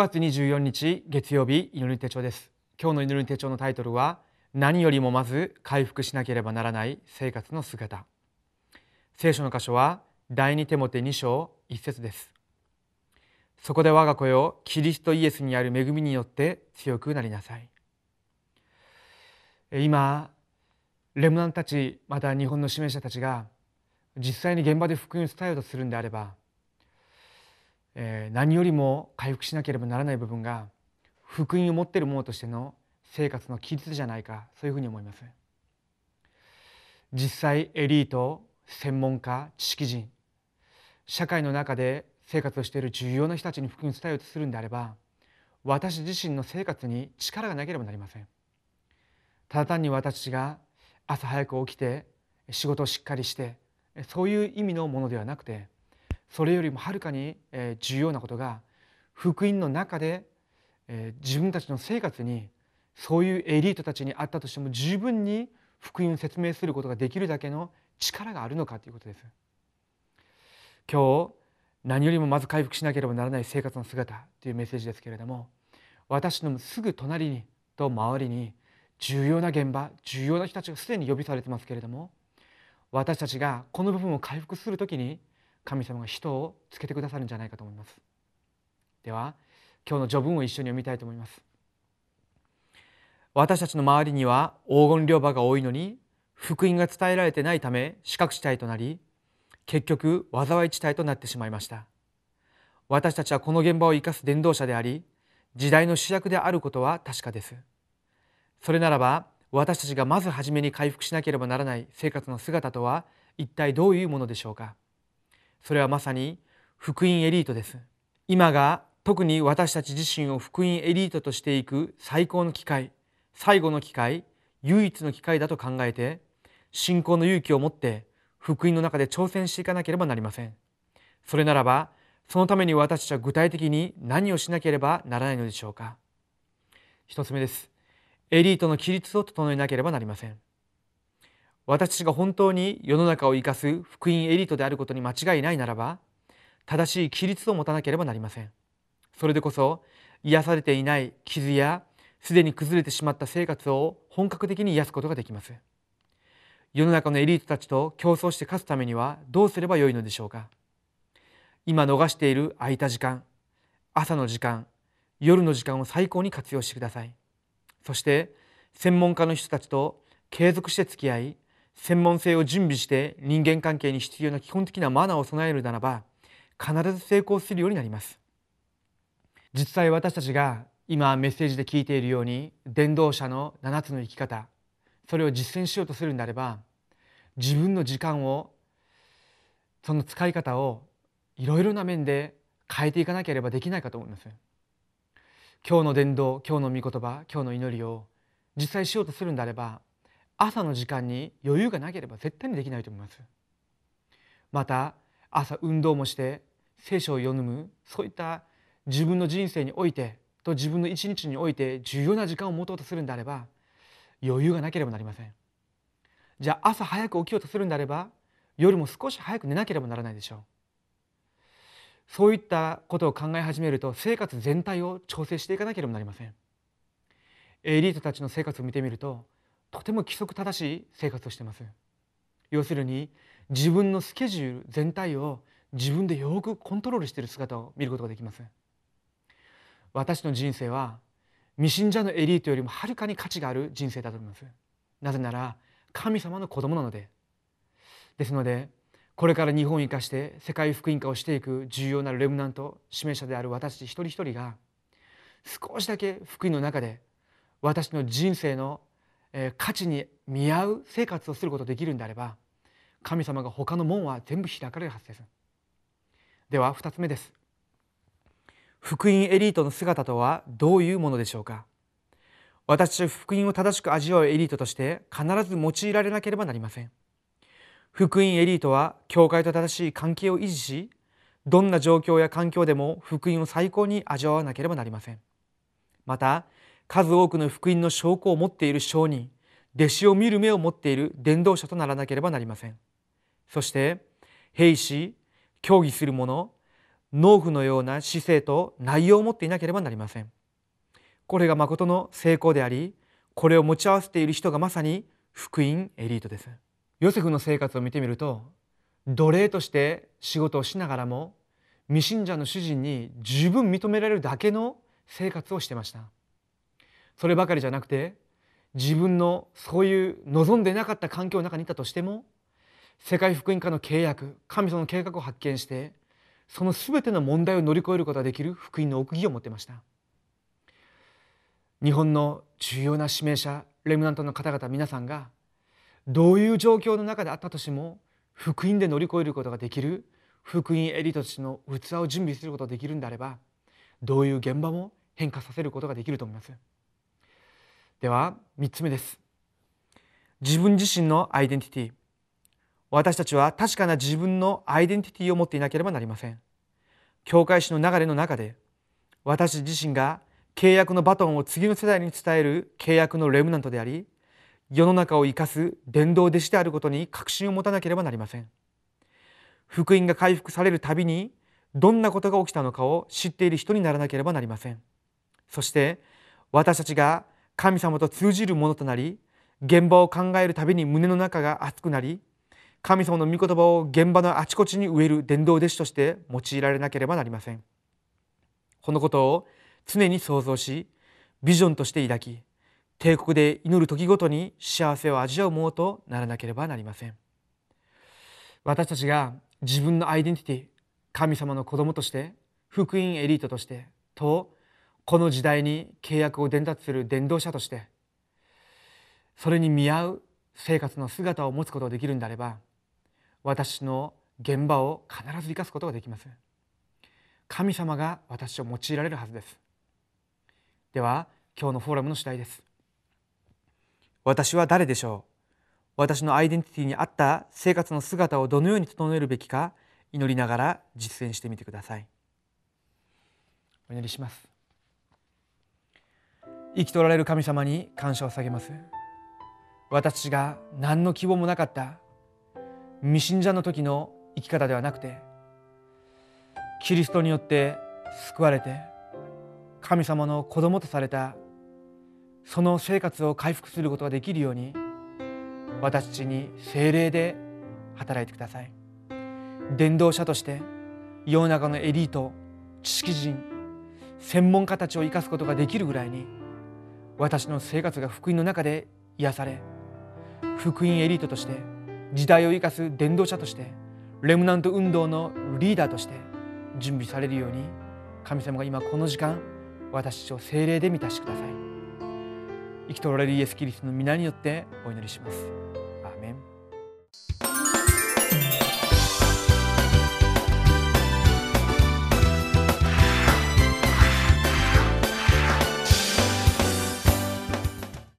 月24日月曜日祈り手帳です。今日の祈り手帳のタイトルは何よりもまず回復しなければならない生活の姿。聖書の箇所は第二手モテ2章1節です。そこで我が子よキリストイエスにある恵みによって強くなりなさい。今レムナンたちまた日本の指名者たちが実際に現場で福音を伝えようとするんであればえー、何よりも回復しなければならない部分が福音を持っている者としての生活の規律じゃないかそういうふうに思います。実際エリート専門家知識人社会の中で生活をしている重要な人たちに福音を伝えようとするんであれば私自身の生活に力がなければなりません。ただ単に私が朝早く起きて仕事をしっかりしてそういう意味のものではなくてそれよりもはるかに重要なことが福音の中で自分たちの生活にそういうエリートたちにあったとしても十分に福音を説明することができるだけの力があるのかということです。今日何よりもまず回復しなければならない生活の姿というメッセージですけれども私のすぐ隣にと周りに重要な現場重要な人たちがすでに呼びされてますけれども私たちがこの部分を回復する時に神様が人をつけてくださるんじゃないかと思います。では今日の序文を一緒に読みたいと思います。私たちの周りには黄金両場が多いのに福音が伝えられてないため四角地帯となり結局災い地帯となってしまいました。私たちはこの現場を生かす伝道者であり時代の主役であることは確かです。それならば私たちがまず初めに回復しなければならない生活の姿とは一体どういうものでしょうか。それはまさに福音エリートです。今が特に私たち自身を福音エリートとしていく最高の機会最後の機会唯一の機会だと考えて信仰の勇気を持って福音の中で挑戦していかなければなりません。それならばそのために私たちは具体的に何をしなければならないのでしょうか。一つ目です。エリートの規律を整えなければなりません。私が本当に世の中を生かす福音エリートであることに間違いないならば正しい規律を持たなければなりません。それでこそ癒されていない傷やすでに崩れてしまった生活を本格的に癒すことができます。世の中のエリートたちと競争して勝つためにはどうすればよいのでしょうか。今逃している空いた時間朝の時間夜の時間を最高に活用してください。そして専門家の人たちと継続して付き合い専門性を準備して人間関係に必要な基本的なマナーを備えるならば必ず成功するようになります。実際私たちが今メッセージで聞いているように伝道者の7つの生き方それを実践しようとするんであれば自分の時間をその使い方をいろいろな面で変えていかなければできないかと思います。今日の伝道今日の御言葉今日の祈りを実際しようとするんであれば朝の時間に余裕がなければ絶対にできないと思います。また朝運動もして聖書を読むそういった自分の人生においてと自分の一日において重要な時間を持とうとするんであれば余裕がなければなりません。じゃあ朝早く起きようとするんであれば夜も少し早く寝なければならないでしょう。そういったことを考え始めると生活全体を調整していかなければなりません。エリートたちの生活を見てみるととても規則正しい生活をしてます。要するに自分のスケジュール全体を自分でよくコントロールしている姿を見ることができます。私の人生は未信者のエリートよりもはるかに価値がある人生だと思います。なぜなら神様の子供なので。ですのでこれから日本を生かして世界福音化をしていく重要なレムナント指名者である私一人一人が少しだけ福音の中で私の人生の価値に見合う生活をすることができるんであれば神様が他の門は全部開かれるはずです。では2つ目です。福音エリートの姿とはどういうものでしょうか？私は福音を正しく味わうエリートとして必ず用いられなければなりません。福音エリートは教会と正しい関係を維持しどんな状況や環境でも福音を最高に味わわなければなりません。また数多くの福音の証拠を持っている証人弟子を見る目を持っている伝道者とならなければなりません。そして兵士協議する者農夫のような姿勢と内容を持っていなければなりません。これが誠の成功でありこれを持ち合わせている人がまさに福音エリートです。ヨセフの生活を見てみると奴隷として仕事をしながらも未信者の主人に十分認められるだけの生活をしてました。そればかりじゃなくて自分のそういう望んでなかった環境の中にいたとしても世界福音化の契約神様の計画を発見してその全ての問題を乗り越えることができる福音の奥義を持っていました。日本の重要な指名者レムナントの方々皆さんがどういう状況の中であったとしても福音で乗り越えることができる福音エリートとしての器を準備することができるんであればどういう現場も変化させることができると思います。では3つ目です。自分自身のアイデンティティ。私たちは確かな自分のアイデンティティを持っていなければなりません。教会史の流れの中で私自身が契約のバトンを次の世代に伝える契約のレムナントであり世の中を生かす伝道弟子であることに確信を持たなければなりません。福音が回復されるたびにどんなことが起きたのかを知っている人にならなければなりません。そして私たちが神様と通じるものとなり現場を考えるたびに胸の中が熱くなり神様の御言葉を現場のあちこちに植える伝道弟子として用いられなければなりません。このことを常に想像しビジョンとして抱き帝国で祈る時ごとに幸せを味わうものとならなければなりません。私たちが自分のアイデンティティ神様の子供として福音エリートとしてとこの時代に契約を伝達する伝道者としてそれに見合う生活の姿を持つことができるんであれば私の現場を必ず生かすことができます。神様が私を用いられるはずです。では今日のフォーラムの主題です。私は誰でしょう？私のアイデンティティに合った生活の姿をどのように整えるべきか祈りながら実践してみてください。お祈りします。生きとられる神様に感謝を下げます。私が何の希望もなかった未信者の時の生き方ではなくてキリストによって救われて神様の子供とされたその生活を回復することができるように私たちに精霊で働いてください。伝道者として世の中のエリート知識人専門家たちを生かすことができるぐらいに私の生活が福音の中で癒され福音エリートとして時代を生かす伝道者としてレムナント運動のリーダーとして準備されるように神様が今この時間私たちを精霊で満たしてください生きとられるイエス・キリストの皆によってお祈りします。